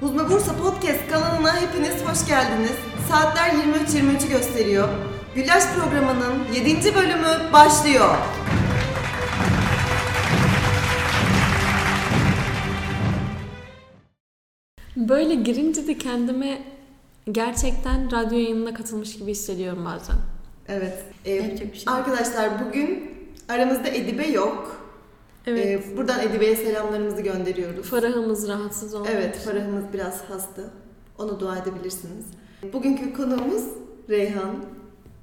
Huzme Bursa Podcast kanalına hepiniz hoş geldiniz. Saatler 23.23'ü gösteriyor. Güllaç programının 7. bölümü başlıyor. Böyle girince de kendimi gerçekten radyo yayınına katılmış gibi hissediyorum bazen. Evet. e, Yapacak bir şey yok. arkadaşlar bugün aramızda Edibe yok. Evet. E, buradan Edibe'ye selamlarımızı gönderiyoruz. Farahımız rahatsız oldu. Evet, Farah'ımız biraz hasta. Ona dua edebilirsiniz. Bugünkü konuğumuz Reyhan.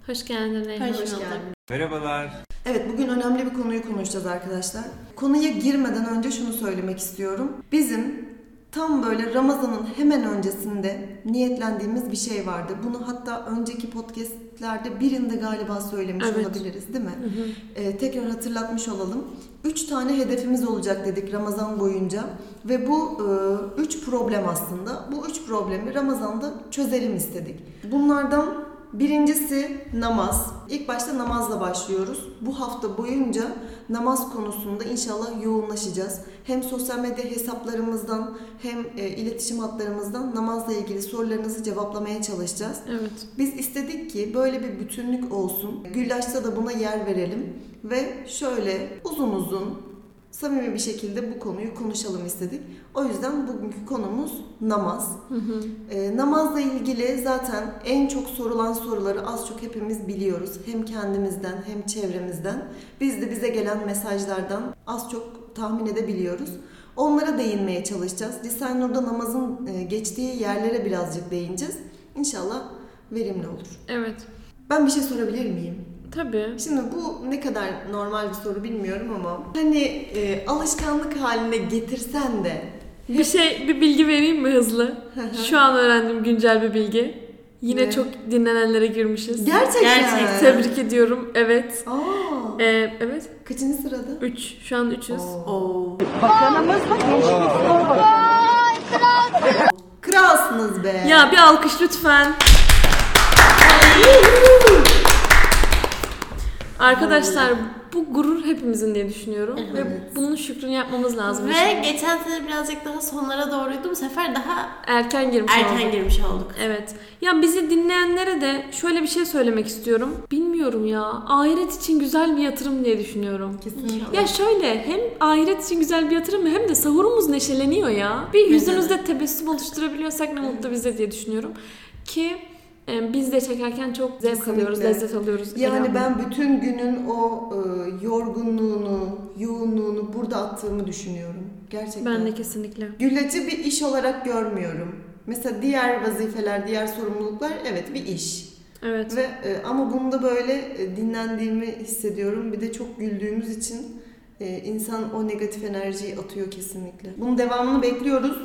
Hoş geldin Reyhan. Hoş geldin. Merhabalar. Evet bugün önemli bir konuyu konuşacağız arkadaşlar. Konuya girmeden önce şunu söylemek istiyorum. Bizim tam böyle Ramazan'ın hemen öncesinde niyetlendiğimiz bir şey vardı. Bunu hatta önceki podcastlerde birinde galiba söylemiş Evet. olabiliriz değil mi? Hı hı. Ee, tekrar hatırlatmış olalım. Üç tane hedefimiz olacak dedik Ramazan boyunca. Ve bu e, üç problem aslında. Bu üç problemi Ramazan'da çözelim istedik. Bunlardan birincisi namaz. İlk başta namazla başlıyoruz. Bu hafta boyunca namaz konusunda inşallah yoğunlaşacağız. Hem sosyal medya hesaplarımızdan hem e, iletişim hatlarımızdan namazla ilgili sorularınızı cevaplamaya çalışacağız. Evet. Biz istedik ki böyle bir bütünlük olsun. Güllaç'ta da buna yer verelim ve şöyle uzun uzun samimi bir şekilde bu konuyu konuşalım istedik. O yüzden bugünkü konumuz namaz. Hı hı. Ee, namazla ilgili zaten en çok sorulan soruları az çok hepimiz biliyoruz. Hem kendimizden hem çevremizden. Biz de bize gelen mesajlardan az çok tahmin edebiliyoruz. Onlara değinmeye çalışacağız. Lisan Nur'da namazın e, geçtiği yerlere birazcık değineceğiz. İnşallah verimli olur. Evet. Ben bir şey sorabilir miyim? Tabii. Şimdi bu ne kadar normal bir soru bilmiyorum ama hani e, alışkanlık haline getirsen de Bir şey, bir bilgi vereyim mi hızlı? Şu an öğrendim güncel bir bilgi. Yine Ne? çok dinlenenlere girmişiz. gerçekten Gerçekten. Tebrik ediyorum. Evet. Aa, Ee, evet. kaçıncı sırada? 3. Şu an 300. Oo. Oo. Kralsınız be. Ya bir alkış lütfen. Arkadaşlar bu gurur hepimizin diye düşünüyorum. Ve Evet. bunun şükrünü yapmamız lazım. Ve geçen sene birazcık daha sonlara doğruydu. Bu sefer daha Erken girmiş erken olduk. girmiş olduk. Evet. Ya bizi dinleyenlere de şöyle bir şey söylemek istiyorum. Bilmiyorum ya. Ahiret için güzel bir yatırım diye düşünüyorum. Kesinlikle. Ya şöyle hem ahiret için güzel bir yatırım hem de sahurumuz neşeleniyor ya. Bir yüzünüzde tebessüm oluşturabiliyorsak ne mutlu bize diye düşünüyorum. Ki biz de çekerken çok zevk Kesinlikle. alıyoruz, lezzet alıyoruz. Yani ben bütün günün o e, yorgunluğunu, yoğunluğunu burada attığımı düşünüyorum. Gerçekten. Ben de kesinlikle. Güllacı bir iş olarak görmüyorum. Mesela diğer vazifeler, diğer sorumluluklar evet bir iş. Evet. Ve e, ama bunda böyle e, dinlendiğimi hissediyorum. Bir de çok güldüğümüz için e, insan o negatif enerjiyi atıyor kesinlikle. Bunun devamını bekliyoruz.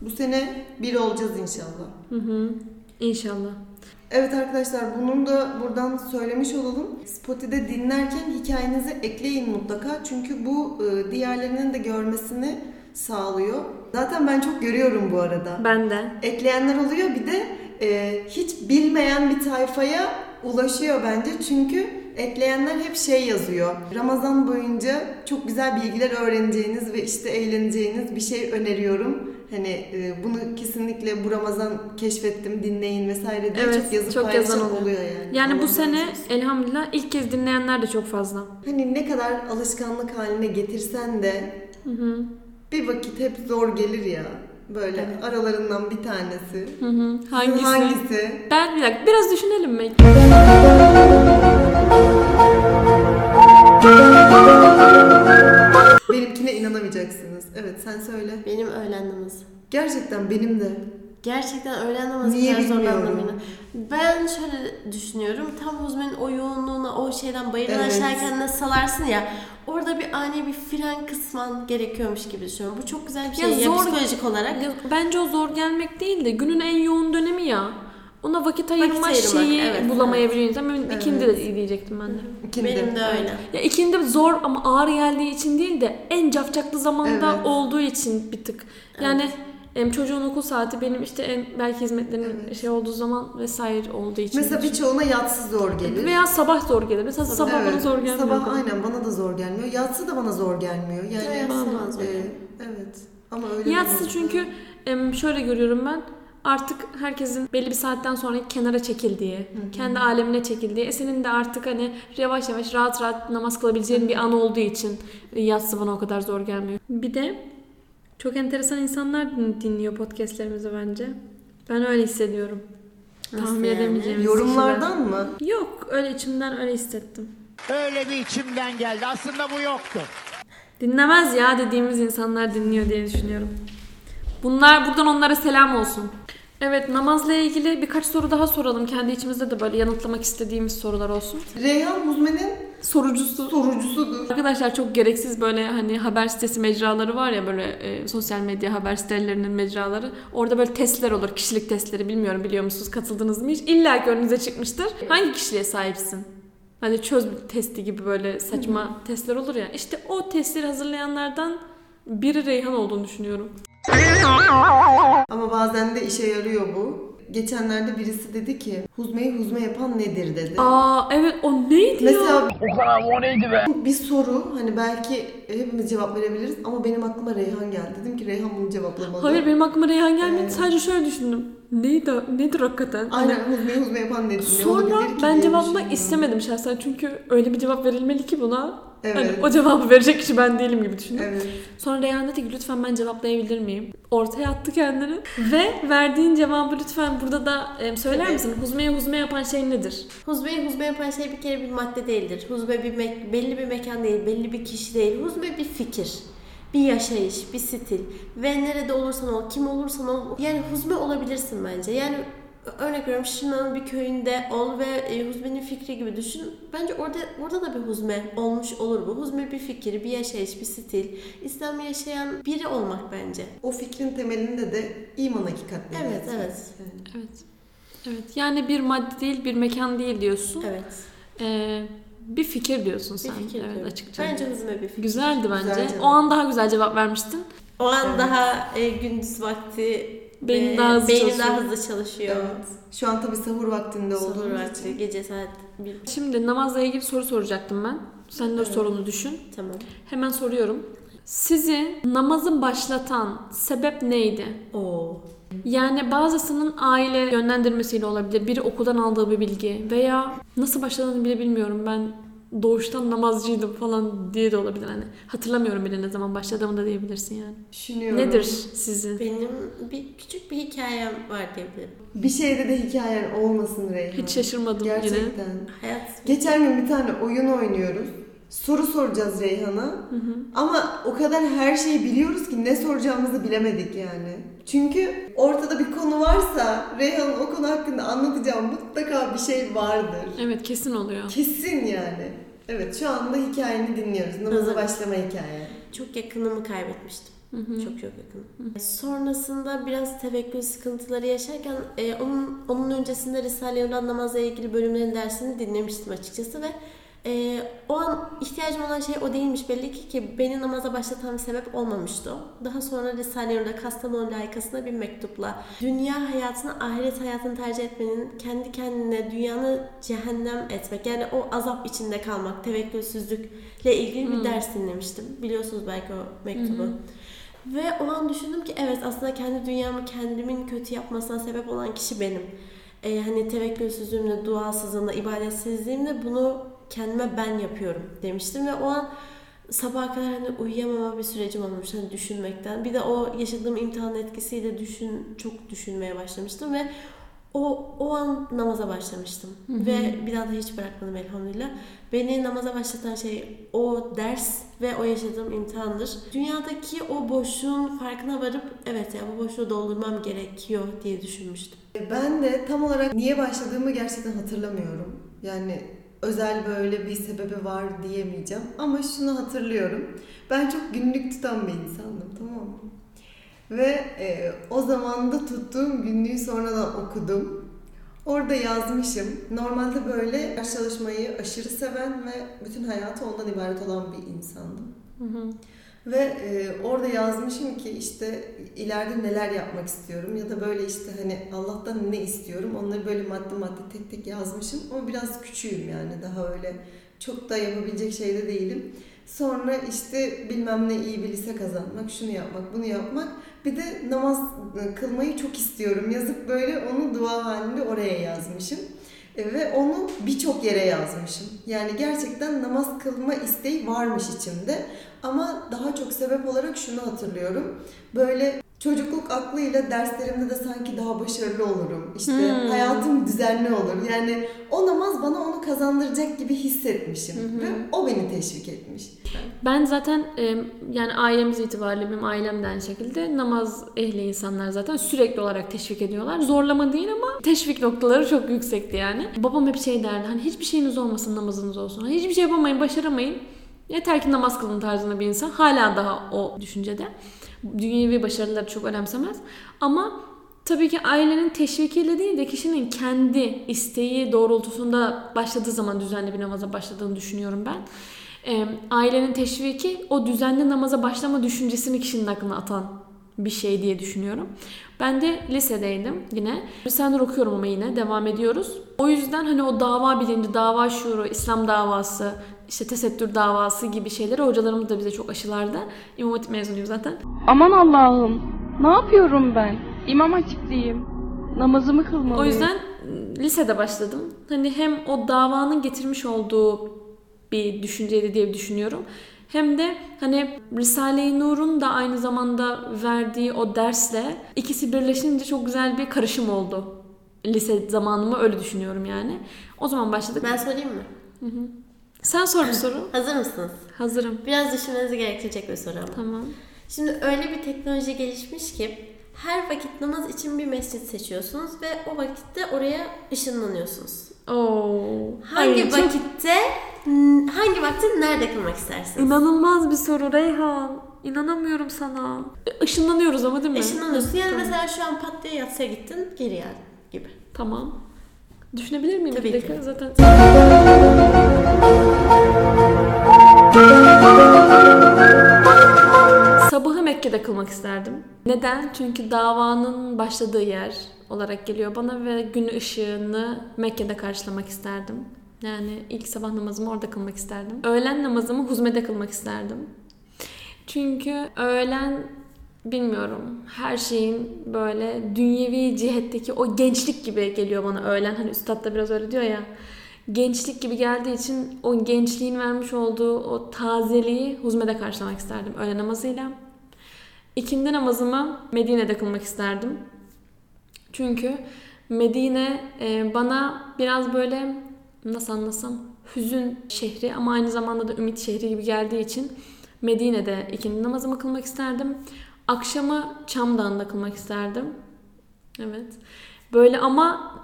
Bu sene bir olacağız inşallah. Hı hı. İnşallah. Evet arkadaşlar bunun da buradan söylemiş olalım. Spotify'de dinlerken hikayenizi ekleyin mutlaka. Çünkü bu e, diğerlerinin de görmesini sağlıyor. Zaten ben çok görüyorum bu arada. Ben de. Ekleyenler oluyor bir de e, hiç bilmeyen bir tayfaya ulaşıyor bence. Çünkü ekleyenler hep şey yazıyor. Ramazan boyunca çok güzel bilgiler öğreneceğiniz ve işte eğleneceğiniz bir şey öneriyorum. Hani e, bunu kesinlikle bu Ramazan keşfettim dinleyin vesaire diye Evet, çok yazıp çok paylaşan yazan oluyor. yani. Yani Allah bu sene olsun. elhamdülillah ilk kez dinleyenler de çok fazla. hani ne kadar alışkanlık haline getirsen de Hı hı. bir vakit hep zor gelir ya. Böyle Evet. aralarından bir tanesi. Hı hı. Hangisi? Hangisi? Ben bir dakika biraz düşünelim mi? Benimkine inanamayacaksınız. Evet sen söyle. Benim öğlen namazı. Gerçekten benim de. Gerçekten öğlen namazı Niye kadar bilmiyorum. zorlandığımı. Ben şöyle düşünüyorum. Tam Huzme'nin o yoğunluğuna, o şeyden bayırdan Evet. aşağıyken nasıl salarsın ya. Orada bir ani bir fren kısman gerekiyormuş gibi düşünüyorum. Bu çok güzel bir şey. Ya Ya, zor- psikolojik olarak. Ya Bence o zor gelmek değil de günün en yoğun dönemi ya. Ona vakit ayırma ayırmak, şeyi evet, bulamayabiliyor insan. Ben Evet. ikindi de diyecektim ben de. İkindi. Benim de öyle. Ya ikindi zor ama ağır geldiği için değil de en cafcaklı zamanda Evet. olduğu için bir tık. Yani em, çocuğun okul saati benim işte en belki hizmetlerin Evet. şey olduğu zaman vesaire olduğu için. Mesela birçoğuna yatsı zor gelir. veya sabah zor gelir. Mesela sabah bana Evet, zor gelmiyor. Sabah aynen bana da zor gelmiyor. Yatsı da bana zor gelmiyor. Yani Evet, bana sabah zor e, evet. Ama öyle Yatsı çünkü em, şöyle görüyorum ben. Artık herkesin belli bir saatten sonra kenara çekildiği, kendi alemine çekildiği, e senin de artık hani yavaş yavaş rahat rahat namaz kılabileceğin bir an olduğu için yatsı bana o kadar zor gelmiyor. Bir de çok enteresan insanlar din- dinliyor podcastlerimizi bence. Ben öyle hissediyorum. Nasıl Tahmin yani? edemeyeceğimiz Yorumlardan mı? kişiler. Yok öyle içimden öyle hissettim. Öyle bir içimden geldi. Aslında bu yoktu. Dinlemez ya dediğimiz insanlar dinliyor diye düşünüyorum. Bunlar buradan onlara selam olsun. Evet namazla ilgili birkaç soru daha soralım. Kendi içimizde de böyle yanıtlamak istediğimiz sorular olsun. Reyhan Huzme'nin Sorucusu. sorucusudur. Arkadaşlar çok gereksiz böyle hani haber sitesi mecraları var ya böyle e, sosyal medya haber sitelerinin mecraları. Orada böyle testler olur. Kişilik testleri bilmiyorum biliyor musunuz katıldınız mı hiç? İlla ki önünüze çıkmıştır. Hangi kişiliğe sahipsin? Hani çöz testi gibi böyle saçma testler olur ya. İşte o testleri hazırlayanlardan biri Reyhan olduğunu düşünüyorum. Ama bazen de işe yarıyor bu. Geçenlerde birisi dedi ki huzmeyi huzme yapan nedir dedi. Aa evet o neydi ya? Mesela O kadar o neydi be? bir soru hani belki hepimiz cevap verebiliriz ama benim aklıma Reyhan geldi. Dedim ki Reyhan bunu cevaplamalı. Hayır benim aklıma Reyhan gelmedi. Evet. Sadece şöyle düşündüm. Neydi, nedir hakikaten? Hani Aynen huzmeyi huzme yapan nedir? Ne Sonra olabilir ki ben diye cevaplamak düşündüm. istemedim şahsen çünkü öyle bir cevap verilmeli ki buna. Evet. Hani o cevabı verecek kişi ben değilim gibi düşündüm. Evet. Sonra Reyhan dedi ki lütfen ben cevaplayabilir miyim? Ortaya attı kendini. Ve verdiğin cevabı lütfen burada da e, söyler misin? Huzmeye huzme yapan şey nedir? Huzmeyi huzme yapan şey bir kere bir madde değildir. Huzme bir mek- belli bir mekan değil, belli bir kişi değil. Huzme bir fikir, bir yaşayış, bir stil. Ve nerede olursan ol, kim olursan ol. Yani huzme olabilirsin bence. Yani örnek veriyorum Şırnak'ın bir köyünde ol ve e, huzmenin fikri gibi düşün. Bence orada orada da bir huzme olmuş olur bu. Huzme bir fikir, bir yaşayış, bir stil. İslam'ı yaşayan biri olmak bence. O fikrin temelinde de iman hakikatleri. Evet, evet. Evet. Evet. Yani bir madde değil, bir mekan değil diyorsun. Evet. Ee, bir fikir diyorsun Bir sen. fikir evet diyorum. açıkça. Bence huzme bir fikir. Güzeldi bence. Güzel cevap. o an daha güzel cevap vermiştin. O an Evet. daha e, gündüz vakti Beynin e, daha hızlı beynin çalışıyor. daha hızlı çalışıyor. Evet. Şu an tabii sahur vaktinde Sahur olduğumuz vakti, için. gece saat bir. Şimdi namazla ilgili soru soracaktım ben. Sen de Evet. sorunu düşün. Tamam. Hemen soruyorum. Sizi namazı başlatan sebep neydi? Oo. Yani bazısının aile yönlendirmesiyle olabilir. Biri okuldan aldığı bir bilgi veya nasıl başladığını bile bilmiyorum. Ben doğuştan namazcıydım falan diye de olabilir. Hani hatırlamıyorum bile ne zaman başladığımı da diyebilirsin yani. Düşünüyorum. Nedir sizin? Benim bir küçük bir hikayem var diyebilirim. Bir şeyde de hikayen olmasın Reyhan. Hiç şaşırmadım yine. Gerçekten. Hayat Geçen gün bir tane oyun oynuyoruz. Soru soracağız Reyhan'a. Ama o kadar her şeyi biliyoruz ki ne soracağımızı bilemedik yani. Çünkü ortada bir konu varsa Reyhan'ın o konu hakkında anlatacağı mutlaka bir şey vardır. Evet kesin oluyor. Kesin yani. Evet şu anda hikayeni dinliyoruz. Namaza başlama hikaye. çok yakınımı kaybetmiştim. Çok çok yakın. Sonrasında biraz tevekkül sıkıntıları yaşarken e, onun onun öncesinde Risale-i Nur'dan namazla ilgili bölümlerin dersini dinlemiştim açıkçası ve e, o an ihtiyacım olan şey o değilmiş belli ki ki beni namaza başlatan bir sebep olmamıştı. Daha sonra Risale-i Nur'da Kastamonu layıkasına bir mektupla dünya hayatını ahiret hayatını tercih etmenin kendi kendine dünyanı cehennem etmek yani o azap içinde kalmak tevekkülsüzlükle ilgili bir ders dinlemiştim. Biliyorsunuz belki o mektubu. Ve o an düşündüm ki evet aslında kendi dünyamı kendimin kötü yapmasına sebep olan kişi benim. Ee, hani tevekkülsüzlüğümle, duasızlığımla, ibadetsizliğimle bunu kendime ben yapıyorum demiştim ve o an sabaha kadar hani uyuyamama bir sürecim olmuş hani düşünmekten. Bir de o yaşadığım imtihan etkisiyle düşün çok düşünmeye başlamıştım ve o o an namaza başlamıştım ve bir daha da hiç bırakmadım elhamdülillah. Beni namaza başlatan şey o ders ve o yaşadığım imtihandır. Dünyadaki o boşluğun farkına varıp evet ya bu boşluğu doldurmam gerekiyor diye düşünmüştüm. Ben de tam olarak niye başladığımı gerçekten hatırlamıyorum. Yani özel böyle bir sebebi var diyemeyeceğim. Ama şunu hatırlıyorum. Ben çok günlük tutan bir insandım tamam mı? Ve e, o zaman da tuttuğum günlüğü sonradan okudum. Orada yazmışım. Normalde böyle ders çalışmayı aşırı seven ve bütün hayatı ondan ibaret olan bir insandım. Ve e, orada yazmışım ki işte ileride neler yapmak istiyorum ya da böyle işte hani Allah'tan ne istiyorum onları böyle madde madde tek tek yazmışım ama biraz küçüğüm yani daha öyle çok da yapabilecek şeyde değilim. Sonra işte bilmem ne iyi bir lise kazanmak, şunu yapmak, bunu yapmak. Bir de namaz e, kılmayı çok istiyorum yazıp böyle onu dua halinde oraya yazmışım. E, Ve onu birçok yere yazmışım. Yani gerçekten namaz kılma isteği varmış içimde. Ama daha çok sebep olarak şunu hatırlıyorum. Böyle çocukluk aklıyla derslerimde de sanki daha başarılı olurum. İşte Hmm. hayatım düzenli olur. Yani o namaz bana onu kazandıracak gibi hissetmişim. Ve o beni teşvik etmiş. Ben zaten yani ailemiz itibariyle benim ailem de aynı şekilde namaz ehli insanlar zaten sürekli olarak teşvik ediyorlar. Zorlama değil ama teşvik noktaları çok yüksekti yani. Babam hep şey derdi hani hiçbir şeyiniz olmasın namazınız olsun. Hani hiçbir şey yapamayın başaramayın. Yeter ki namaz kılın tarzında bir insan. Hala daha o düşüncede. Dünyevi başarıları çok önemsemez. Ama tabii ki ailenin teşvikiyle değil de kişinin kendi isteği doğrultusunda başladığı zaman düzenli bir namaza başladığını düşünüyorum ben. Ee, ailenin teşviki o düzenli namaza başlama düşüncesini kişinin aklına atan bir şey diye düşünüyorum. Ben de lisedeydim yine. Nur okuyorum ama yine devam ediyoruz. O yüzden hani o dava bilinci, dava şuuru, İslam davası, işte tesettür davası gibi şeyleri hocalarımız da bize çok aşılardı. İmam Hatip mezunuyum zaten. Aman Allah'ım, ne yapıyorum ben? İmam hatipliyim. Namazımı kılmalıyım. O yüzden lisede başladım. Hani hem o davanın getirmiş olduğu bir düşünceydi diye düşünüyorum. Hem de hani Risale-i Nur'un da aynı zamanda verdiği o dersle ikisi birleşince çok güzel bir karışım oldu. Lise zamanımı öyle düşünüyorum yani. O zaman başladık. Ben sorayım mı? Sen sor bir soru. Hazır mısınız? Hazırım. Biraz düşünmenizi gerektirecek bir soru ama. Tamam. Şimdi öyle bir teknoloji gelişmiş ki her vakit namaz için bir mescit seçiyorsunuz ve o vakitte oraya ışınlanıyorsunuz. Oo. Hangi Ay, çok vakitte, n- hangi vakti nerede kılmak istersiniz? İnanılmaz bir soru Reyhan. İnanamıyorum sana. Işınlanıyoruz ama değil mi? Işınlanıyorsun. Yani Tamam. mesela şu an pat diye yatsıya gittin, geri geldin gibi. Tamam. Düşünebilir miyim Tabii bir dakika? ki. Zaten Sabahı Mekke'de kılmak isterdim. Neden? Çünkü davanın başladığı yer olarak geliyor bana ve gün ışığını Mekke'de karşılamak isterdim. Yani ilk sabah namazımı orada kılmak isterdim. Öğlen namazımı Huzme'de kılmak isterdim. Çünkü öğlen bilmiyorum her şeyin böyle dünyevi cihetteki o gençlik gibi geliyor bana öğlen. Hani üstad da biraz öyle diyor ya. Gençlik gibi geldiği için o gençliğin vermiş olduğu o tazeliği huzmede karşılamak isterdim öğle namazıyla. İkindi namazımı Medine'de kılmak isterdim. Çünkü Medine e, bana biraz böyle nasıl anlasam hüzün şehri ama aynı zamanda da ümit şehri gibi geldiği için Medine'de ikindi namazımı kılmak isterdim. Akşamı Çamdağ'ında kılmak isterdim. Evet. Böyle ama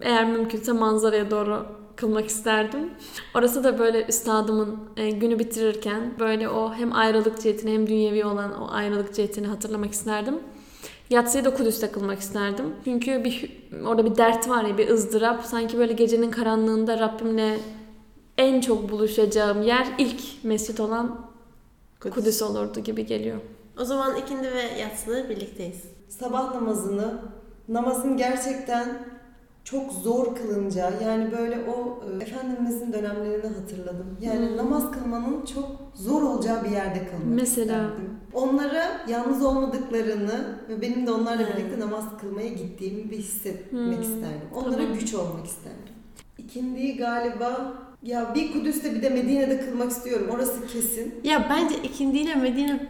eğer mümkünse manzaraya doğru kılmak isterdim. Orası da böyle üstadımın e, günü bitirirken böyle o hem ayrılık cihetini hem dünyevi olan o ayrılık cihetini hatırlamak isterdim. Yatsıyı da Kudüs'te kılmak isterdim. Çünkü bir orada bir dert var ya bir ızdırap. Sanki böyle gecenin karanlığında Rabbimle en çok buluşacağım yer ilk mescit olan Kudüs. Kudüs olurdu gibi geliyor. O zaman ikindi ve yatsıda birlikteyiz. sabah namazını namazın gerçekten çok zor kılınacağı yani böyle o e, Efendimizin dönemlerini hatırladım. Yani Hmm. namaz kılmanın çok zor olacağı bir yerde kılmak Mesela? isterdim. Onlara yalnız olmadıklarını ve benim de onlarla Hmm. birlikte namaz kılmaya gittiğimi bir hissetmek Hmm. isterdim. Onlara Tamam. güç olmak isterdim. İkindiyi galiba ya bir Kudüs'te bir de Medine'de kılmak istiyorum. Orası kesin. Ya bence ikindi ile Medine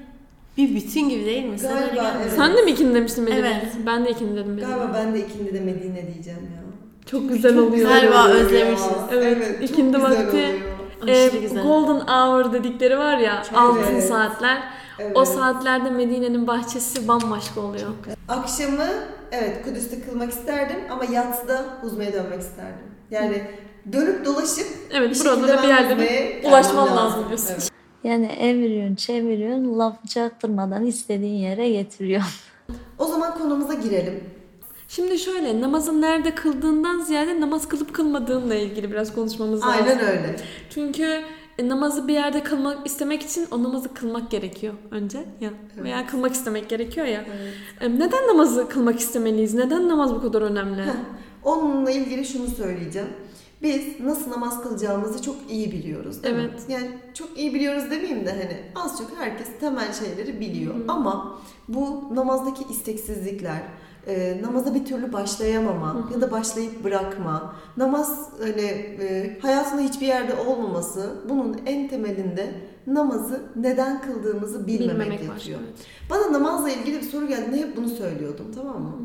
bir bütün gibi değil mi? Galiba, mu? evet. Sen de mi ikindi demiştin Medine? Evet. Ben de ikindi dedim Medine. Galiba ben de ikindi de Medine diyeceğim ya. Çok güzel Çok oluyor. Galiba özlemişiz. Evet, çok ikindi vakti- güzel. Golden Hour dedikleri var ya altın Evet. saatler. Evet. O saatlerde Medine'nin bahçesi bambaşka oluyor. Akşamı evet Kudüs'te kılmak isterdim ama yatsıda Uzma'ya dönmek isterdim. Yani dönüp dolaşıp Evet bir burada da bir ulaşman gelmem lazım diyorsun. Evet. Yani eviriyorsun, çeviriyorsun, laf çaktırmadan istediğin yere getiriyorsun. O zaman konumuza girelim. Şimdi şöyle namazın nerede kıldığından ziyade namaz kılıp kılmadığınla ilgili biraz konuşmamız lazım. Aynen öyle. Çünkü e, namazı bir yerde kılmak istemek için o namazı kılmak gerekiyor önce ya Evet. veya kılmak istemek gerekiyor ya. Evet. E, Neden namazı kılmak istemeliyiz? Neden namaz bu kadar önemli? Onunla ilgili şunu söyleyeceğim. Biz nasıl namaz kılacağımızı çok iyi biliyoruz değil mi? Evet. Yani çok iyi biliyoruz demeyeyim de hani az çok herkes temel şeyleri biliyor. Ama bu namazdaki isteksizlikler, e, namaza bir türlü başlayamama ya da başlayıp bırakma, namaz hani e, hayatında hiçbir yerde olmaması bunun en temelinde namazı neden kıldığımızı bilmemek, Bilmemek var. yatıyor. Evet. Bana namazla ilgili bir soru geldiğinde hep bunu söylüyordum tamam mı?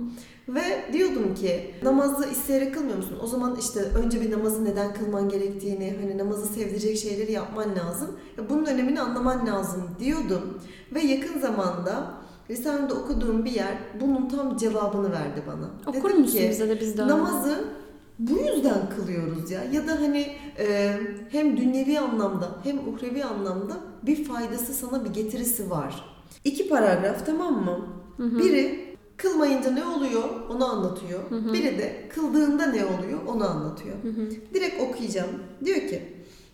Ve diyordum ki namazı isteyerek kılmıyor musun? O zaman işte önce bir namazı neden kılman gerektiğini, hani namazı sevdirecek şeyleri yapman lazım. Bunun önemini anlaman lazım diyordum. Ve yakın zamanda Risale'de okuduğum bir yer bunun tam cevabını verdi bana. Okur Dedim musun ki, bize de biz de öyle. Namazı bu yüzden kılıyoruz ya. Ya da hani e, hem dünyevi anlamda hem uhrevi anlamda bir faydası sana bir getirisi var. İki paragraf tamam mı? Biri kılmayınca ne oluyor onu anlatıyor. Biri de kıldığında ne oluyor onu anlatıyor. Direkt okuyacağım. Diyor ki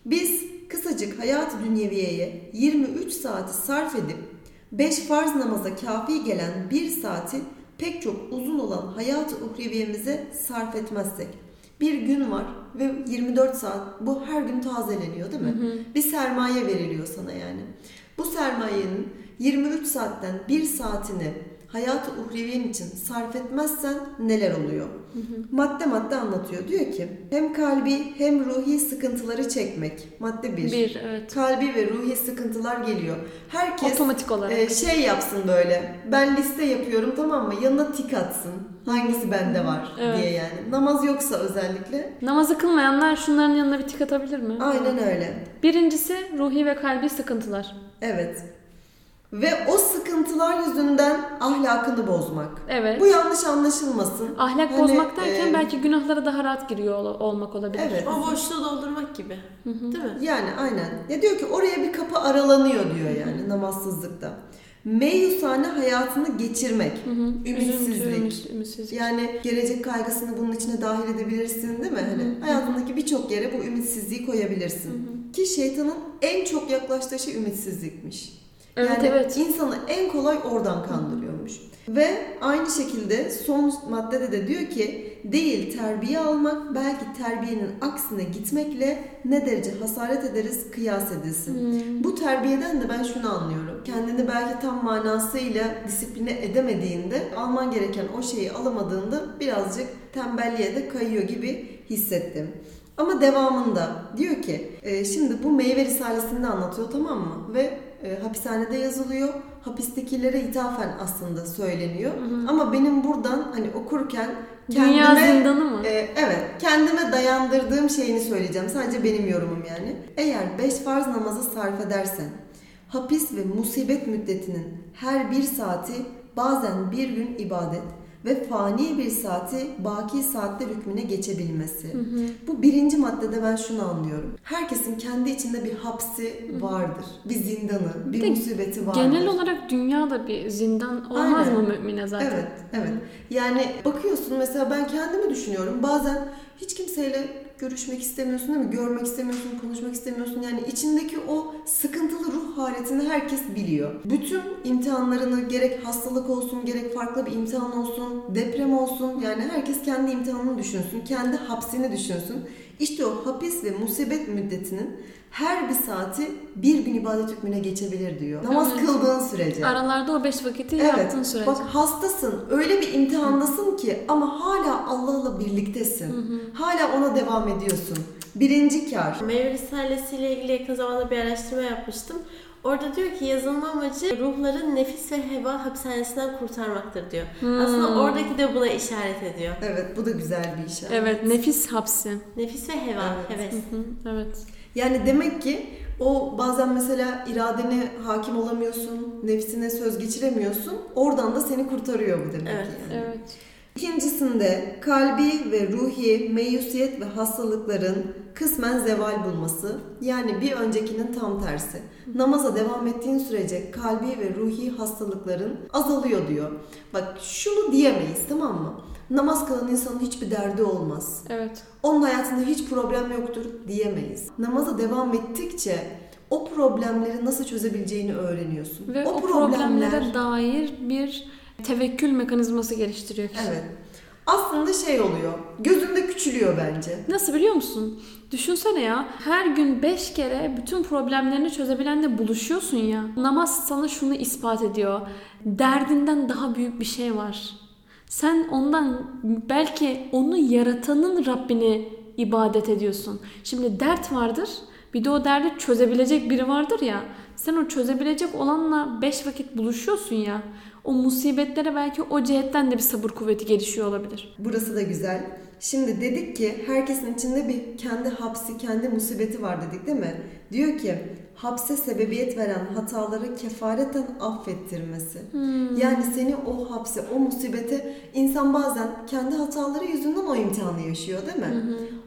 biz kısacık hayat-ı dünyeviyeye 23 saati sarf edip 5 farz namaza kafi gelen 1 saati pek çok uzun olan hayat-ı uhreviyemize sarf etmezsek bir gün var ve 24 saat bu her gün tazeleniyor değil mi? Bir sermaye veriliyor sana yani. Bu sermayenin 23 saatten 1 saatini hayat-ı uhreviyen için sarf etmezsen neler oluyor? Madde madde anlatıyor. Diyor ki hem kalbi hem ruhi sıkıntıları çekmek. Madde 1. Bir, evet. Kalbi ve ruhi sıkıntılar geliyor. Herkes Otomatik olarak. e, şey yapsın böyle. Ben liste yapıyorum tamam mı? Yanına tik atsın. Hangisi bende var Evet. diye yani. Namaz yoksa özellikle. Namazı kılmayanlar şunların yanına bir tik atabilir mi? Aynen öyle. Birincisi ruhi ve kalbi sıkıntılar. Evet. Ve o sıkıntılar yüzünden ahlakını bozmak. Evet. Bu yanlış anlaşılmasın. Ahlak Hani, bozmak derken e, belki günahlara daha rahat giriyor ol- olmak olabilir. Evet. O boşluğu doldurmak gibi. Değil mi? Yani aynen. Ya diyor ki oraya bir kapı aralanıyor diyor yani namazsızlıkta. Meyusane hayatını geçirmek. Ümitsizlik. Üzüntü, ümits- ümitsizlik. Yani gelecek kaygısını bunun içine dahil edebilirsin değil mi? Hani hayatındaki birçok yere bu ümitsizliği koyabilirsin. Ki şeytanın en çok yaklaştığı şey ümitsizlikmiş. Evet, yani evet. insanı en kolay oradan kandırıyormuş. Ve aynı şekilde son maddede de diyor ki değil terbiye almak belki terbiyenin aksine gitmekle ne derece hasaret ederiz kıyas edilsin. Hmm. Bu terbiyeden de ben şunu anlıyorum. Kendini belki tam manasıyla disipline edemediğinde alman gereken o şeyi alamadığında birazcık tembelliğe de kayıyor gibi hissettim. Ama devamında diyor ki e, şimdi bu meyve risalesinde anlatıyor tamam mı? Ve e, hapishanede yazılıyor. Hapistekilere ithafen aslında söyleniyor. Ama benim buradan hani okurken Dünya kendime zindanı mı? e, evet, kendime dayandırdığım şeyini söyleyeceğim. Sadece benim yorumum yani. Eğer beş farz namazı sarf edersen, hapis ve musibet müddetinin her bir saati bazen bir gün ibadet ve fani bir saati baki saatler hükmüne geçebilmesi. Bu birinci maddede ben şunu anlıyorum. Herkesin kendi içinde bir hapsi vardır. Bir zindanı, bir de musibeti vardır. Genel olarak dünyada bir zindan olmaz Aynen. mı mümine zaten? Evet, evet. Yani bakıyorsun mesela ben kendimi düşünüyorum. Bazen hiç kimseyle görüşmek istemiyorsun değil mi? Görmek istemiyorsun, konuşmak istemiyorsun. Yani içindeki o sıkıntılı ruh haletini herkes biliyor. Bütün imtihanlarını gerek hastalık olsun, gerek farklı bir imtihan olsun, deprem olsun. Yani herkes kendi imtihanını düşünsün, kendi hapsini düşünsün. İşte o hapis ve musibet müddetinin her bir saati bir gün ibadet hükmüne geçebilir diyor. Namaz Evet. kıldığın sürece. Aralarda o beş vakiti yaptığın sürece. Bak hastasın. Öyle bir imtihandasın ki ama hala Allah'la birliktesin. Hala ona devam ediyorsun. Birinci kar. Meyve Risalesi ile ilgili yakın zamanda bir araştırma yapmıştım. Orada diyor ki yazılma amacı ruhları nefis ve heva hapishanesinden kurtarmaktır diyor. Aslında oradaki de buna işaret ediyor. Evet bu da güzel bir işaret. Evet, nefis hapsi. Nefis ve heva, Evet. heves. Hı, evet. Yani demek ki o bazen mesela iradene hakim olamıyorsun, nefsine söz geçiremiyorsun. Oradan da seni kurtarıyor bu demek Evet, ki yani. Evet. İkincisinde kalbi ve ruhi meyusiyet ve hastalıkların kısmen zeval bulması yani bir öncekinin tam tersi. Namaza devam ettiğin sürece kalbi ve ruhi hastalıkların azalıyor diyor. Bak şunu diyemeyiz tamam mı? Namaz kılan insanın hiçbir derdi olmaz. Evet. Onun hayatında hiç problem yoktur diyemeyiz. Namaza devam ettikçe o problemleri nasıl çözebileceğini öğreniyorsun. Ve o, problemlere dair bir tevekkül mekanizması geliştiriyor kişi. Evet. aslında şey oluyor. Gözünde küçülüyor bence. Nasıl biliyor musun? Düşünsene ya. Her gün beş kere bütün problemlerini çözebilenle buluşuyorsun ya. Namaz sana şunu ispat ediyor. Derdinden daha büyük bir şey var. Sen ondan belki onu yaratanın Rabbini ibadet ediyorsun. Şimdi dert vardır. Bir de o derdi çözebilecek biri vardır ya. Sen o çözebilecek olanla beş vakit buluşuyorsun ya. O musibetlere belki o cihetten de bir sabır kuvveti gelişiyor olabilir. Burası da güzel. Şimdi dedik ki herkesin içinde bir kendi hapsi, kendi musibeti var dedik değil mi? Diyor ki hapse sebebiyet veren hataları kefareten affettirmesi. Yani seni o hapse, o musibete insan bazen kendi hataları yüzünden o imtihanı yaşıyor değil mi?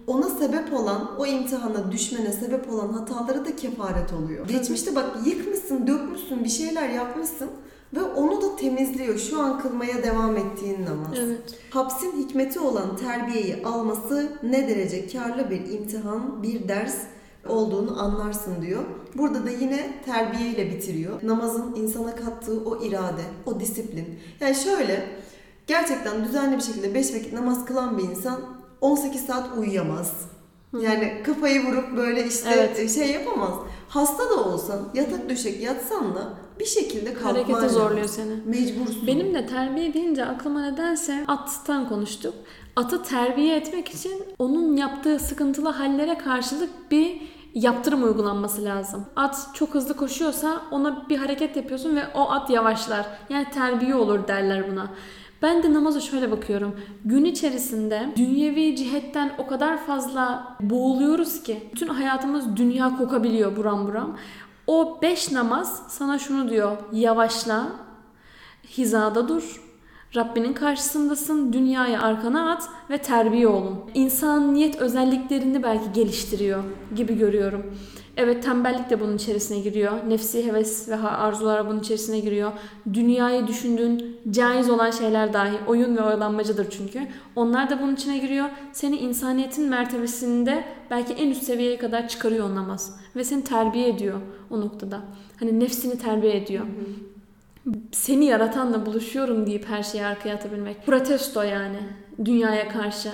Ona sebep olan, o imtihana düşmene sebep olan hataları da kefaret oluyor. Geçmişte bak yıkmışsın, dökmüşsün, bir şeyler yapmışsın ve onu da temizliyor. Şu an kılmaya devam ettiğin namaz. Evet. Hapsin hikmeti olan terbiyeyi alması ne derece karlı bir imtihan, bir ders olduğunu anlarsın diyor. Burada da yine terbiyeyle bitiriyor. Namazın insana kattığı o irade, o disiplin. Yani şöyle gerçekten düzenli bir şekilde 5 vakit namaz kılan bir insan 18 saat uyuyamaz. Yani kafayı vurup böyle işte Evet. şey yapamaz. Hasta da olsan yatak döşek yatsan da bir şekilde kalkman Harekete zorluyor seni. Mecbursun. Benim de terbiye deyince aklıma nedense attan konuştuk. Atı terbiye etmek için onun yaptığı sıkıntılı hallere karşılık bir yaptırım uygulanması lazım. At çok hızlı koşuyorsa ona bir hareket yapıyorsun ve o at yavaşlar. Yani terbiye olur derler buna. Ben de namaza şöyle bakıyorum. Gün içerisinde dünyevi cihetten o kadar fazla boğuluyoruz ki bütün hayatımız dünya kokabiliyor buram buram. O beş namaz sana şunu diyor. Yavaşla, hizada dur. Rabbinin karşısındasın, dünyayı arkana at ve terbiye olun. İnsaniyet özelliklerini belki geliştiriyor gibi görüyorum. Evet tembellik de bunun içerisine giriyor. Nefsi heves ve arzular bunun içerisine giriyor. Dünyayı düşündüğün caiz olan şeyler dahi oyun ve oyalanmacıdır çünkü. Onlar da bunun içine giriyor. Seni insaniyetin mertebesinde belki en üst seviyeye kadar çıkarıyor o namaz. Ve seni terbiye ediyor o noktada. Hani nefsini terbiye ediyor seni yaratanla buluşuyorum deyip her şeyi arkaya atabilmek. Protesto yani dünyaya karşı.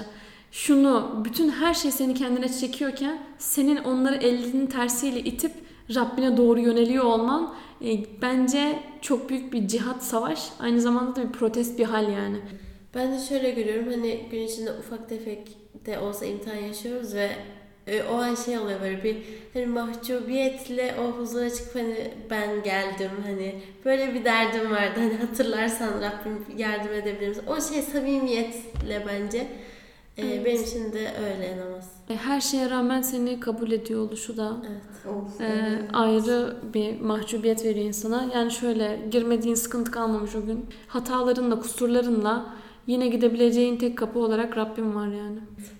Şunu, bütün her şey seni kendine çekiyorken senin onları elinin tersiyle itip Rabbine doğru yöneliyor olman e, bence çok büyük bir cihat savaş. Aynı zamanda da bir protest bir hal yani. Ben de şöyle görüyorum hani gün içinde ufak tefek de olsa imtihan yaşıyoruz ve e, o an şey oluyor böyle bir hani mahcubiyetle o huzura çıkıp hani ben geldim hani böyle bir derdim vardı hani hatırlarsan Rabbim yardım edebilir misin? O şey samimiyetle bence e, benim için de öyle namaz. E, Her şeye rağmen seni kabul ediyor oluşu da Evet. Of, e, evet. ayrı bir mahcubiyet veriyor insana. Yani şöyle girmediğin sıkıntı kalmamış o gün. Hatalarınla, kusurlarınla yine gidebileceğin tek kapı olarak Rabbim var yani.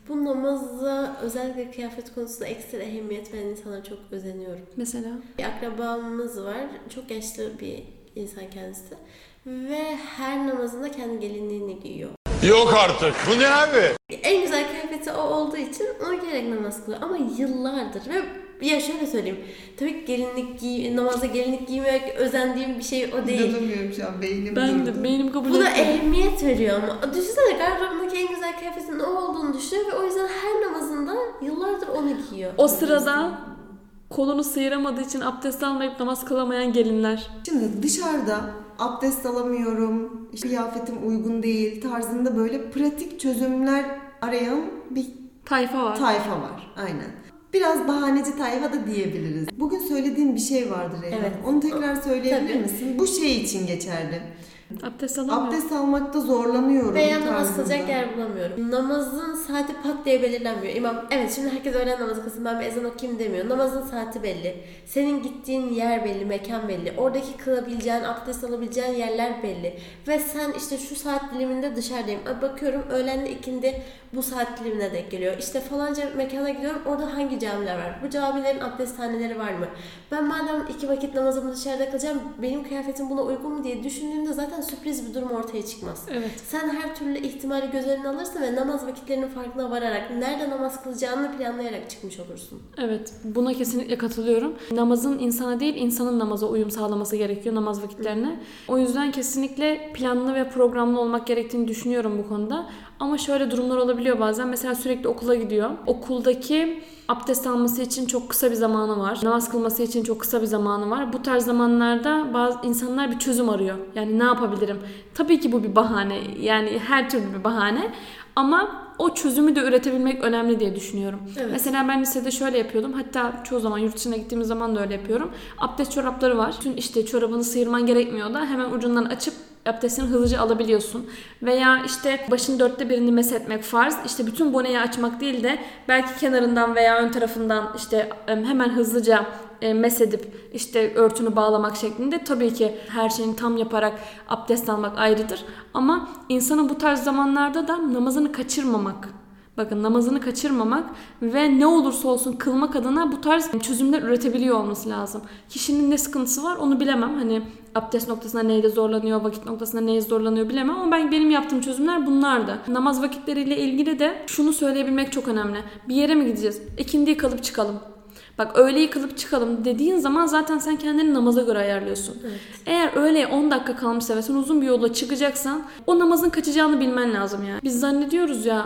Bu namaza özellikle kıyafet konusunda ekstra ehemmiyet veren insana çok özeniyorum. Mesela Bir akrabamız var. Çok yaşlı bir insan kendisi. Ve her namazında kendi gelinliğini giyiyor. Yok artık. Bu ne abi? En güzel kıyafeti o olduğu için onu giyerek namaz kılıyor. Ama yıllardır ve ya şöyle söyleyeyim. Tabii ki gelinlik giy, namaza gelinlik giymek özendiğim bir şey o değil. İnanamıyorum şu an beynim ben durdu. de benim kabul Bu da etmiyor. ehemmiyet veriyor ama. Düşünsene gardırobundaki en güzel kıyafetin o olduğunu düşünüyor ve o yüzden her namazında yıllardır onu giyiyor. O sırada kolunu sıyıramadığı için abdest almayıp namaz kılamayan gelinler. Şimdi dışarıda abdest alamıyorum, işte kıyafetim uygun değil tarzında böyle pratik çözümler arayan bir Tayfa var. tayfa var. Aynen. Biraz bahaneci tayfa da diyebiliriz. Bugün söylediğin bir şey vardı Reyhan. Evet. Onu tekrar söyleyebilir Tabii. misin? Bu şey için geçerli. Abdest alamıyor. Abdest almakta zorlanıyorum Veya namaz kılacak yer bulamıyorum. Namazın saati pat diye belirlenmiyor. İmam evet şimdi herkes öğlen namazı kılsın ben bir ezan okuyayım demiyor. Namazın saati belli. Senin gittiğin yer belli, mekan belli. Oradaki kılabileceğin, abdest alabileceğin yerler belli. Ve sen işte şu saat diliminde dışarıdayım. Ay Bakıyorum öğlenle ikindi bu saat dilimine denk geliyor. İşte falanca mekana gidiyorum orada hangi camiler var? Bu camilerin abdesthaneleri var mı? Ben madem iki vakit namazımı dışarıda kılacağım benim kıyafetim buna uygun mu diye düşündüğümde zaten zaten sürpriz bir durum ortaya çıkmaz. Evet. Sen her türlü ihtimali göz önüne alırsın ve namaz vakitlerinin farkına vararak, nerede namaz kılacağını planlayarak çıkmış olursun. Evet, buna kesinlikle katılıyorum. Namazın insana değil, insanın namaza uyum sağlaması gerekiyor namaz vakitlerine. O yüzden kesinlikle planlı ve programlı olmak gerektiğini düşünüyorum bu konuda. Ama şöyle durumlar olabiliyor bazen. Mesela sürekli okula gidiyor. Okuldaki abdest alması için çok kısa bir zamanı var. Namaz kılması için çok kısa bir zamanı var. Bu tarz zamanlarda bazı insanlar bir çözüm arıyor. Yani ne yapabilirim? Tabii ki bu bir bahane. Yani her türlü bir bahane. Ama o çözümü de üretebilmek önemli diye düşünüyorum. Evet. Mesela ben lisede şöyle yapıyordum. Hatta çoğu zaman yurt dışına gittiğimiz zaman da öyle yapıyorum. Abdest çorapları var. Bütün işte çorabını sıyırman gerekmiyor da hemen ucundan açıp abdestini hızlıca alabiliyorsun. Veya işte başın dörtte birini meshetmek farz. İşte bütün boneyi açmak değil de belki kenarından veya ön tarafından işte em, hemen hızlıca e, mesedip işte örtünü bağlamak şeklinde tabii ki her şeyini tam yaparak abdest almak ayrıdır. Ama insanın bu tarz zamanlarda da namazını kaçırmamak Bakın namazını kaçırmamak ve ne olursa olsun kılmak adına bu tarz çözümler üretebiliyor olması lazım. Kişinin ne sıkıntısı var onu bilemem. Hani abdest noktasında neyle zorlanıyor, vakit noktasında neyle zorlanıyor bilemem ama ben benim yaptığım çözümler bunlardı. Namaz vakitleriyle ilgili de şunu söyleyebilmek çok önemli. Bir yere mi gideceğiz? İkindiyi kalıp çıkalım. Bak öğle yıkılıp çıkalım dediğin zaman zaten sen kendini namaza göre ayarlıyorsun. Eğer öğleye 10 dakika kalmışsa ve sen uzun bir yola çıkacaksan o namazın kaçacağını bilmen lazım yani. Biz zannediyoruz ya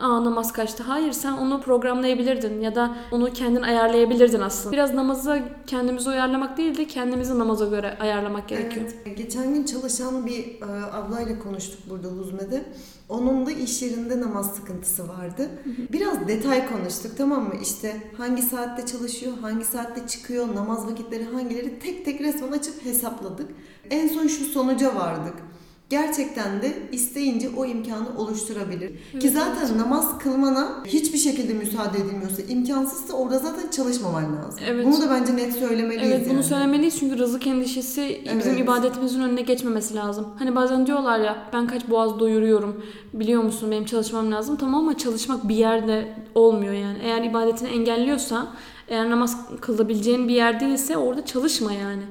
aa namaz kaçtı. Hayır sen onu programlayabilirdin ya da onu kendin ayarlayabilirdin aslında. Biraz namaza kendimizi uyarlamak değil de kendimizi namaza göre ayarlamak gerekiyor. Evet. Geçen gün çalışan bir e, ablayla konuştuk burada Huzme'de. Onun da iş yerinde namaz sıkıntısı vardı. Biraz detay konuştuk tamam mı? İşte hangi saatte çalışıyor, hangi saatte çıkıyor, namaz vakitleri hangileri tek tek resmen açıp hesapladık. En son şu sonuca vardık. Gerçekten de isteyince o imkanı oluşturabilir. Ki zaten namaz kılmana hiçbir şekilde müsaade edilmiyorsa, imkansızsa orada zaten çalışmaman lazım. Evet. Bunu da bence net söylemeliyiz Evet bunu yani. söylemeliyiz çünkü rızık endişesi bizim Evet. ibadetimizin önüne geçmemesi lazım. Hani bazen diyorlar ya ben kaç boğaz doyuruyorum biliyor musun benim çalışmam lazım. Tamam ama çalışmak bir yerde olmuyor yani. Eğer ibadetini engelliyorsa eğer namaz kılabileceğin bir yer değilse orada çalışma yani.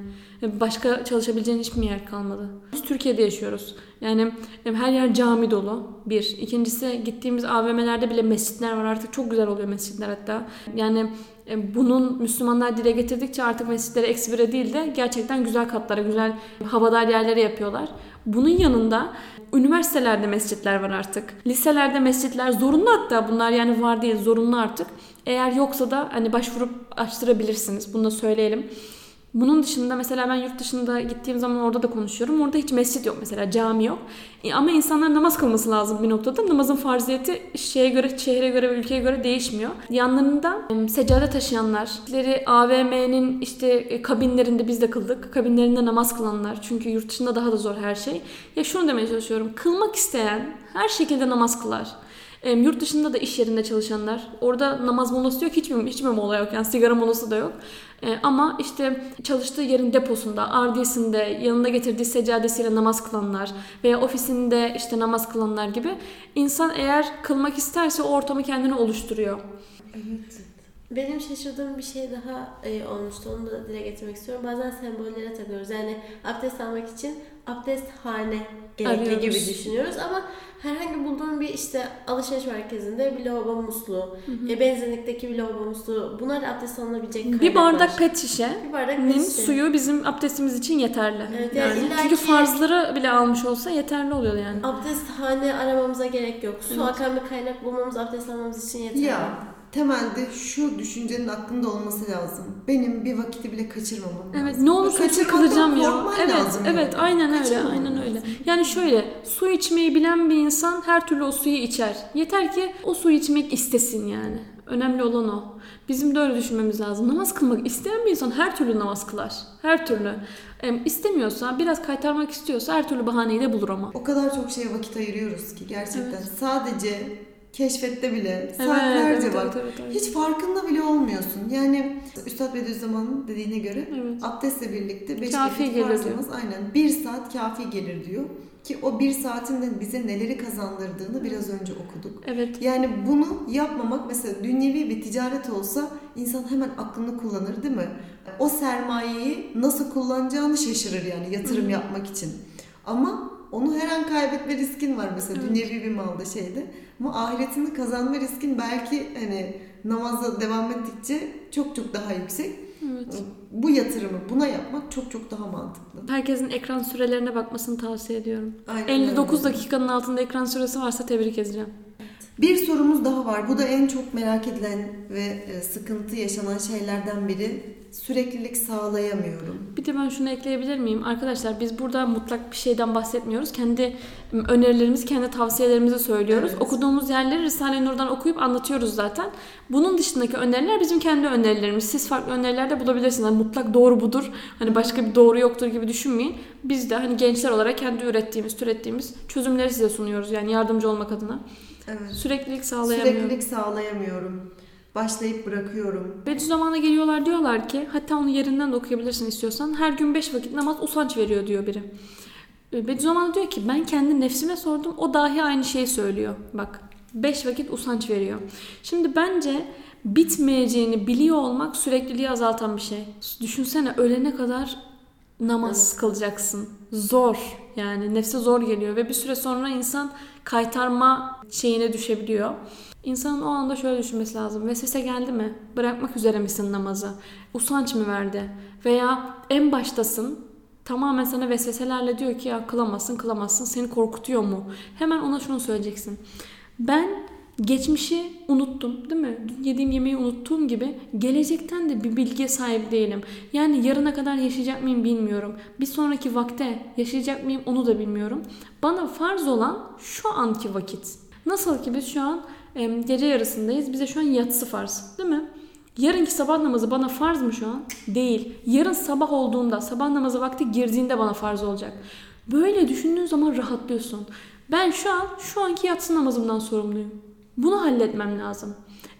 Başka çalışabileceğin hiçbir yer kalmadı. Biz Türkiye'de yaşıyoruz. Yani her yer cami dolu. Bir. İkincisi gittiğimiz AVM'lerde bile mescitler var. Artık çok güzel oluyor mescitler hatta. Yani e, bunun Müslümanlar dile getirdikçe artık mescitleri eksi bire değil de gerçekten güzel katlara, güzel havadar yerlere yapıyorlar. Bunun yanında üniversitelerde mescitler var artık. Liselerde mescitler zorunlu hatta bunlar yani var değil zorunlu artık. Eğer yoksa da hani başvurup açtırabilirsiniz. Bunu da söyleyelim. Bunun dışında mesela ben yurt dışında gittiğim zaman orada da konuşuyorum. Orada hiç mescit yok mesela, cami yok. E, ama insanlar namaz kılması lazım bir noktada. Namazın farziyeti şeye göre, şehre göre ve ülkeye göre değişmiyor. Yanlarında e, seccade taşıyanlar, AVM'nin işte e, kabinlerinde biz de kıldık. Kabinlerinde namaz kılanlar. Çünkü yurt dışında daha da zor her şey. Ya şunu demeye çalışıyorum. Kılmak isteyen her şekilde namaz kılar. E, yurt dışında da iş yerinde çalışanlar. Orada namaz molası yok. Hiç mi, hiç mi mola yok? Yani sigara molası da yok. E, ama işte çalıştığı yerin deposunda, ardiyesinde, yanında getirdiği seccadesiyle namaz kılanlar veya ofisinde işte namaz kılanlar gibi insan eğer kılmak isterse o ortamı kendine oluşturuyor. Benim şaşırdığım bir şey daha e, olmuştu. Onu da dile getirmek istiyorum. Bazen sembollere takıyoruz. Yani abdest almak için abdesthane gerekli Arıyoruz. gibi düşünüyoruz ama herhangi bulduğum bir işte alışveriş merkezinde bir lavabo musluğu, e, benzinlikteki bir lavabo musluğu bunlar abdest alınabilecek kaynaklar. Bir bardak pet şişe bir bardak pet şişe. suyu bizim abdestimiz için yeterli. Evet, yani Yani çünkü farzları bile almış olsa yeterli oluyor yani. Abdesthane aramamıza gerek yok. Su Evet. akan bir kaynak bulmamız abdest almamız için yeterli. Ya temelde şu düşüncenin aklında olması lazım. Benim bir vakiti bile kaçırmamam lazım. Evet ne olursa kılacağım ya. Evet lazım evet yani. aynen öyle aynen öyle. lazım. Yani şöyle su içmeyi bilen bir insan her türlü o suyu içer. Yeter ki o suyu içmek istesin yani. Önemli olan o. Bizim de öyle düşünmemiz lazım. Namaz kılmak isteyen bir insan her türlü namaz kılar. Her türlü. Em, istemiyorsa, biraz kaytarmak istiyorsa her türlü bahaneyi de bulur ama. O kadar çok şeye vakit ayırıyoruz ki gerçekten. Evet. Sadece keşfette bile Evet, saatlerce evet, bak. evet, evet, evet. Hiç farkında bile olmuyorsun. Yani Üstad Bediüzzaman'ın dediğine göre Evet. abdestle birlikte beş Kafi vakit gelir farz diyor. namaz aynen bir saat kafi gelir diyor. Ki o bir saatin de bize neleri kazandırdığını biraz önce okuduk. Evet. Yani bunu yapmamak mesela dünyevi bir ticaret olsa insan hemen aklını kullanır değil mi? O sermayeyi nasıl kullanacağını şaşırır yani yatırım yapmak için. Ama onu her an kaybetme riskin var mesela Evet. dünyevi bir malda şeyde. Ama ahiretini kazanma riskin belki hani namaza devam ettikçe çok çok daha yüksek. Evet. Bu yatırımı buna yapmak çok çok daha mantıklı. Herkesin ekran sürelerine bakmasını tavsiye ediyorum. Aynen 59 öyle. dakikanın altında ekran süresi varsa tebrik edeceğim. Bir sorumuz daha var. Bu da en çok merak edilen ve e, sıkıntı yaşanan şeylerden biri. Süreklilik sağlayamıyorum. Bir de ben şunu ekleyebilir miyim? Arkadaşlar biz burada mutlak bir şeyden bahsetmiyoruz. Kendi m, önerilerimizi, kendi tavsiyelerimizi söylüyoruz. Evet. Okuduğumuz yerleri Risale-i Nur'dan okuyup anlatıyoruz zaten. Bunun dışındaki öneriler bizim kendi önerilerimiz. Siz farklı öneriler de bulabilirsiniz. Hani mutlak doğru budur. Hani başka bir doğru yoktur gibi düşünmeyin. Biz de hani gençler olarak kendi ürettiğimiz, türettiğimiz çözümleri size sunuyoruz. Yani yardımcı olmak adına. Evet. Süreklilik sağlayamıyorum. Süreklilik sağlayamıyorum. Başlayıp bırakıyorum. Bediüzzaman'a geliyorlar diyorlar ki hatta onu yerinden de okuyabilirsin istiyorsan her gün beş vakit namaz usanç veriyor diyor biri. E, Bediüzzaman diyor ki ben kendi nefsime sordum o dahi aynı şeyi söylüyor. Bak beş vakit usanç veriyor. Şimdi bence bitmeyeceğini biliyor olmak sürekliliği azaltan bir şey. Düşünsene ölene kadar namaz kılacaksın. Zor yani nefse zor geliyor ve bir süre sonra insan kaytarma şeyine düşebiliyor. İnsanın o anda şöyle düşünmesi lazım. Vesvese geldi mi? Bırakmak üzere misin namazı? Usanç mı verdi? Veya en baştasın tamamen sana vesveselerle diyor ki ya kılamazsın kılamazsın seni korkutuyor mu? Hemen ona şunu söyleyeceksin. Ben geçmişi unuttum değil mi? Yediğim yemeği unuttuğum gibi gelecekten de bir bilgiye sahip değilim. Yani yarına kadar yaşayacak mıyım bilmiyorum. Bir sonraki vakte yaşayacak mıyım onu da bilmiyorum. Bana farz olan şu anki vakit. Nasıl ki biz şu an gece yarısındayız. Bize şu an yatsı farz değil mi? Yarınki sabah namazı bana farz mı şu an? Değil. Yarın sabah olduğunda, sabah namazı vakti girdiğinde bana farz olacak. Böyle düşündüğün zaman rahatlıyorsun. Ben şu an, şu anki yatsı namazımdan sorumluyum. Bunu halletmem lazım.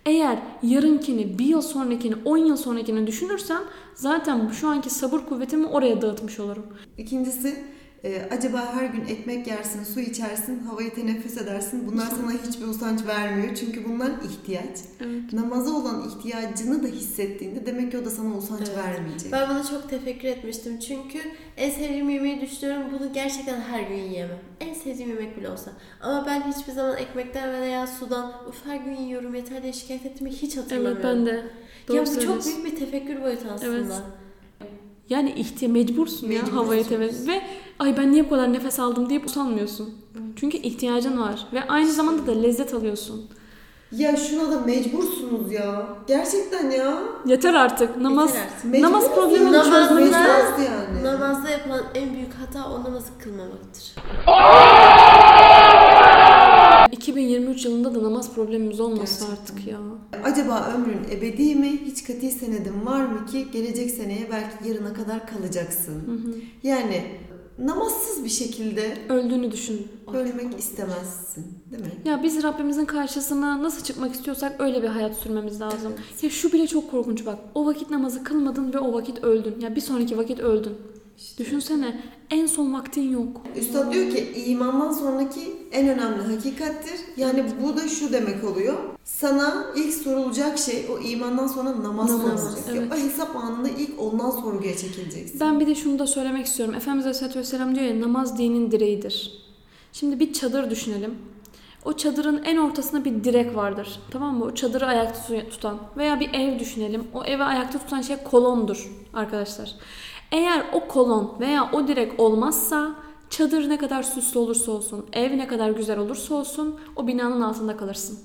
Eğer yarınkini, bir yıl sonrakini, on yıl sonrakini düşünürsem zaten şu anki sabır kuvvetimi oraya dağıtmış olurum. İkincisi e, acaba her gün ekmek yersin, su içersin, havayı teneffüs edersin. Bunlar sana hiçbir usanç vermiyor. Çünkü bunlar ihtiyaç. Evet. Namaza olan ihtiyacını da hissettiğinde demek ki o da sana usanç Evet. vermeyecek. Ben bunu çok tefekkür etmiştim çünkü en sevdiğim yemeği düşünüyorum bunu gerçekten her gün yiyemem. En sevdiğim yemek bile olsa. Ama ben hiçbir zaman ekmekten veya sudan uf her gün yiyorum yeter diye şikayet ettiğimi hiç hatırlamıyorum. Evet ben de. Doğru ya bu çok büyük bir tefekkür boyutu aslında. Evet. Yani ihtiya mecbursun, ya Mecbursun. havayı temiz ve ay ben niye bu kadar nefes aldım deyip usanmıyorsun. Çünkü ihtiyacın var ve aynı zamanda da lezzet alıyorsun. Ya şuna da mecbursunuz ya. Gerçekten ya. Yeter artık. Namaz Yeter artık. Mecbur namaz problemini Namaz- çözmemiz Mecburuz yani. Namazda yapılan en büyük hata o namazı kılmamaktır. 2023 yılında da namaz problemimiz olmasın Gerçekten. artık ya. Acaba ömrün ebedi mi? Hiç kati senedin var mı ki gelecek seneye belki yarına kadar kalacaksın. Yani namazsız bir şekilde Öldüğünü düşün. ölmek istemezsin. Değil mi? Ya biz Rabbimizin karşısına nasıl çıkmak istiyorsak öyle bir hayat sürmemiz lazım. Ya şu bile çok korkunç bak. O vakit namazı kılmadın ve o vakit öldün. Ya bir sonraki vakit öldün. Düşünsene en son vaktin yok. Üstad diyor ki imandan sonraki en önemli hakikattir. Yani bu da şu demek oluyor. Sana ilk sorulacak şey o imandan sonra namaz, Namaz, sorulacak. evet. O hesap anında ilk ondan sorguya çekileceksin. Ben bir de şunu da söylemek istiyorum. Efendimiz Aleyhisselatü Vesselam diyor ya namaz dinin direğidir. Şimdi bir çadır düşünelim. O çadırın en ortasında bir direk vardır. Tamam mı? O çadırı ayakta tutan. Veya bir ev düşünelim. O evi ayakta tutan şey kolondur arkadaşlar. Eğer o kolon veya o direk olmazsa çadır ne kadar süslü olursa olsun, ev ne kadar güzel olursa olsun o binanın altında kalırsın.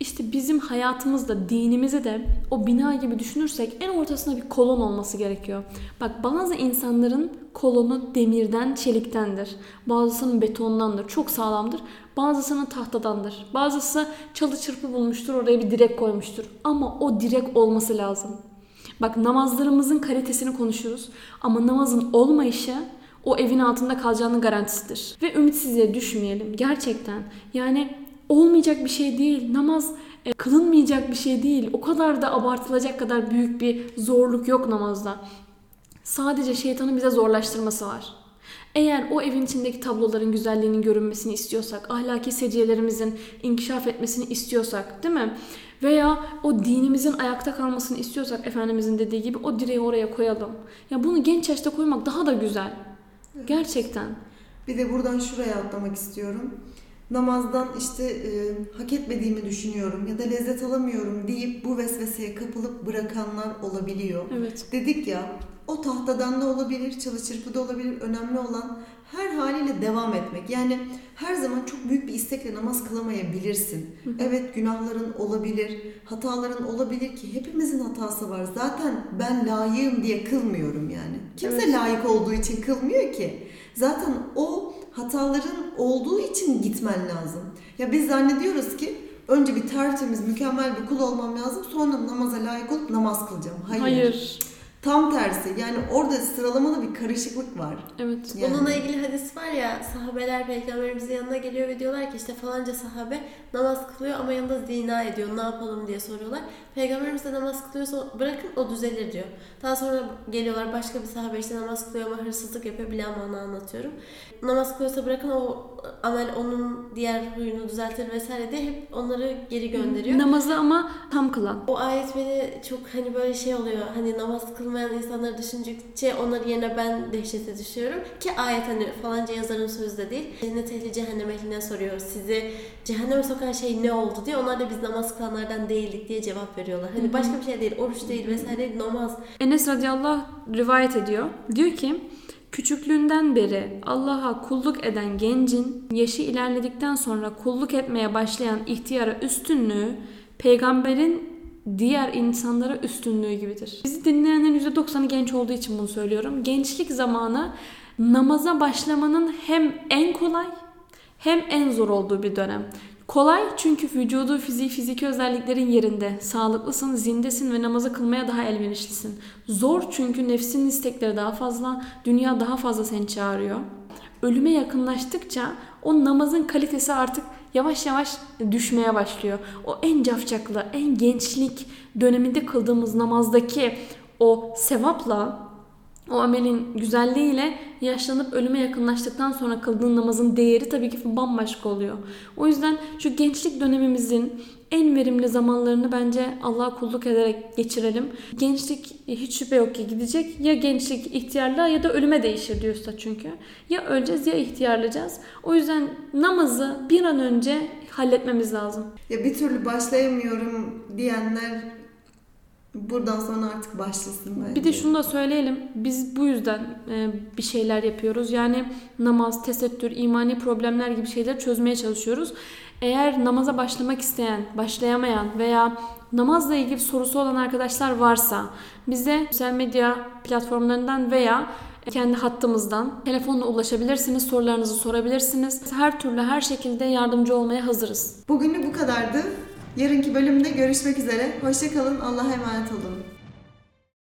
İşte bizim hayatımızda, dinimizi de o bina gibi düşünürsek en ortasında bir kolon olması gerekiyor. Bak bazı insanların kolonu demirden, çeliktendir. Bazısının betondandır, çok sağlamdır. Bazısının tahtadandır. Bazısı çalı çırpı bulmuştur, oraya bir direk koymuştur. Ama o direk olması lazım. Bak namazlarımızın kalitesini konuşuyoruz ama namazın olmayışı o evin altında kalacağının garantisidir. Ve ümitsizliğe düşmeyelim gerçekten. Yani olmayacak bir şey değil. Namaz e, kılınmayacak bir şey değil. O kadar da abartılacak kadar büyük bir zorluk yok namazda. Sadece şeytanın bize zorlaştırması var. Eğer o evin içindeki tabloların güzelliğinin görünmesini istiyorsak, ahlaki seciyelerimizin inkişaf etmesini istiyorsak, değil mi? Veya o dinimizin ayakta kalmasını istiyorsak Efendimizin dediği gibi o direği oraya koyalım. Ya bunu genç yaşta koymak daha da güzel. Gerçekten. Bir de buradan şuraya atlamak istiyorum. Namazdan işte e, hak etmediğimi düşünüyorum ya da lezzet alamıyorum deyip bu vesveseye kapılıp bırakanlar olabiliyor. Evet. Dedik ya o tahtadan da olabilir, çalı çırpıda olabilir. Önemli olan her haliyle devam etmek. Yani her zaman çok büyük bir istekle namaz kılamayabilirsin. Evet günahların olabilir, hataların olabilir ki hepimizin hatası var. Zaten ben layığım diye kılmıyorum yani. Kimse Evet. layık olduğu için kılmıyor ki. Zaten o hataların olduğu için gitmen lazım. Ya biz zannediyoruz ki önce bir tertemiz, mükemmel bir kul olmam lazım. Sonra namaza layık olup namaz kılacağım. Hayır. Hayır. Tam tersi. Yani orada sıralamada bir karışıklık var. Evet. Yani. Bununla ilgili hadis var ya sahabeler peygamberimizin yanına geliyor ve diyorlar ki işte falanca sahabe namaz kılıyor ama yanında zina ediyor ne yapalım diye soruyorlar. Peygamberimiz de namaz kılıyorsa bırakın o düzelir diyor. Daha sonra geliyorlar başka bir sahabe işte namaz kılıyor ama hırsızlık yapıyor bile ama onu anlatıyorum. Namaz kılıyorsa bırakın o amel onun diğer huyunu düzeltir vesaire diye hep onları geri gönderiyor. Namazı ama tam kılan. O ayet beni çok hani böyle şey oluyor. Hani namaz kılmayan insanları düşündükçe onların yerine ben dehşete düşüyorum. Ki ayet hani falanca yazarın sözü de değil. Cennet ehli cehennem ehline soruyor. Sizi cehenneme sokan şey ne oldu diye. Onlar da biz namaz kılanlardan değildik diye cevap veriyorlar. Hani başka bir şey değil. Oruç değil vesaire değil. Namaz. Enes radıyallahu rivayet ediyor. Diyor ki Küçüklüğünden beri Allah'a kulluk eden gencin yaşı ilerledikten sonra kulluk etmeye başlayan ihtiyara üstünlüğü peygamberin diğer insanlara üstünlüğü gibidir. Bizi dinleyenlerin %90'ı genç olduğu için bunu söylüyorum. Gençlik zamanı namaza başlamanın hem en kolay hem en zor olduğu bir dönem. Kolay çünkü vücudu, fiziği, fiziki özelliklerin yerinde. Sağlıklısın, zindesin ve namazı kılmaya daha elverişlisin. Zor çünkü nefsinin istekleri daha fazla, dünya daha fazla seni çağırıyor. Ölüme yakınlaştıkça o namazın kalitesi artık yavaş yavaş düşmeye başlıyor. O en cafcaklı, en gençlik döneminde kıldığımız namazdaki o sevapla o amelin güzelliğiyle yaşlanıp ölüme yakınlaştıktan sonra kıldığın namazın değeri tabii ki bambaşka oluyor. O yüzden şu gençlik dönemimizin en verimli zamanlarını bence Allah'a kulluk ederek geçirelim. Gençlik hiç şüphe yok ki gidecek. Ya gençlik ihtiyarlığa ya da ölüme değişir diyor usta çünkü. Ya öleceğiz ya ihtiyarlayacağız. O yüzden namazı bir an önce halletmemiz lazım. Ya bir türlü başlayamıyorum diyenler buradan sonra artık başlasın bence. Bir de şunu da söyleyelim. Biz bu yüzden e, bir şeyler yapıyoruz. Yani namaz, tesettür, imani problemler gibi şeyleri çözmeye çalışıyoruz. Eğer namaza başlamak isteyen, başlayamayan veya namazla ilgili sorusu olan arkadaşlar varsa bize sosyal medya platformlarından veya kendi hattımızdan telefonla ulaşabilirsiniz, sorularınızı sorabilirsiniz. Her türlü her şekilde yardımcı olmaya hazırız. Bugünlük bu kadardı. Yarınki bölümde görüşmek üzere. Hoşçakalın. Allah'a emanet olun.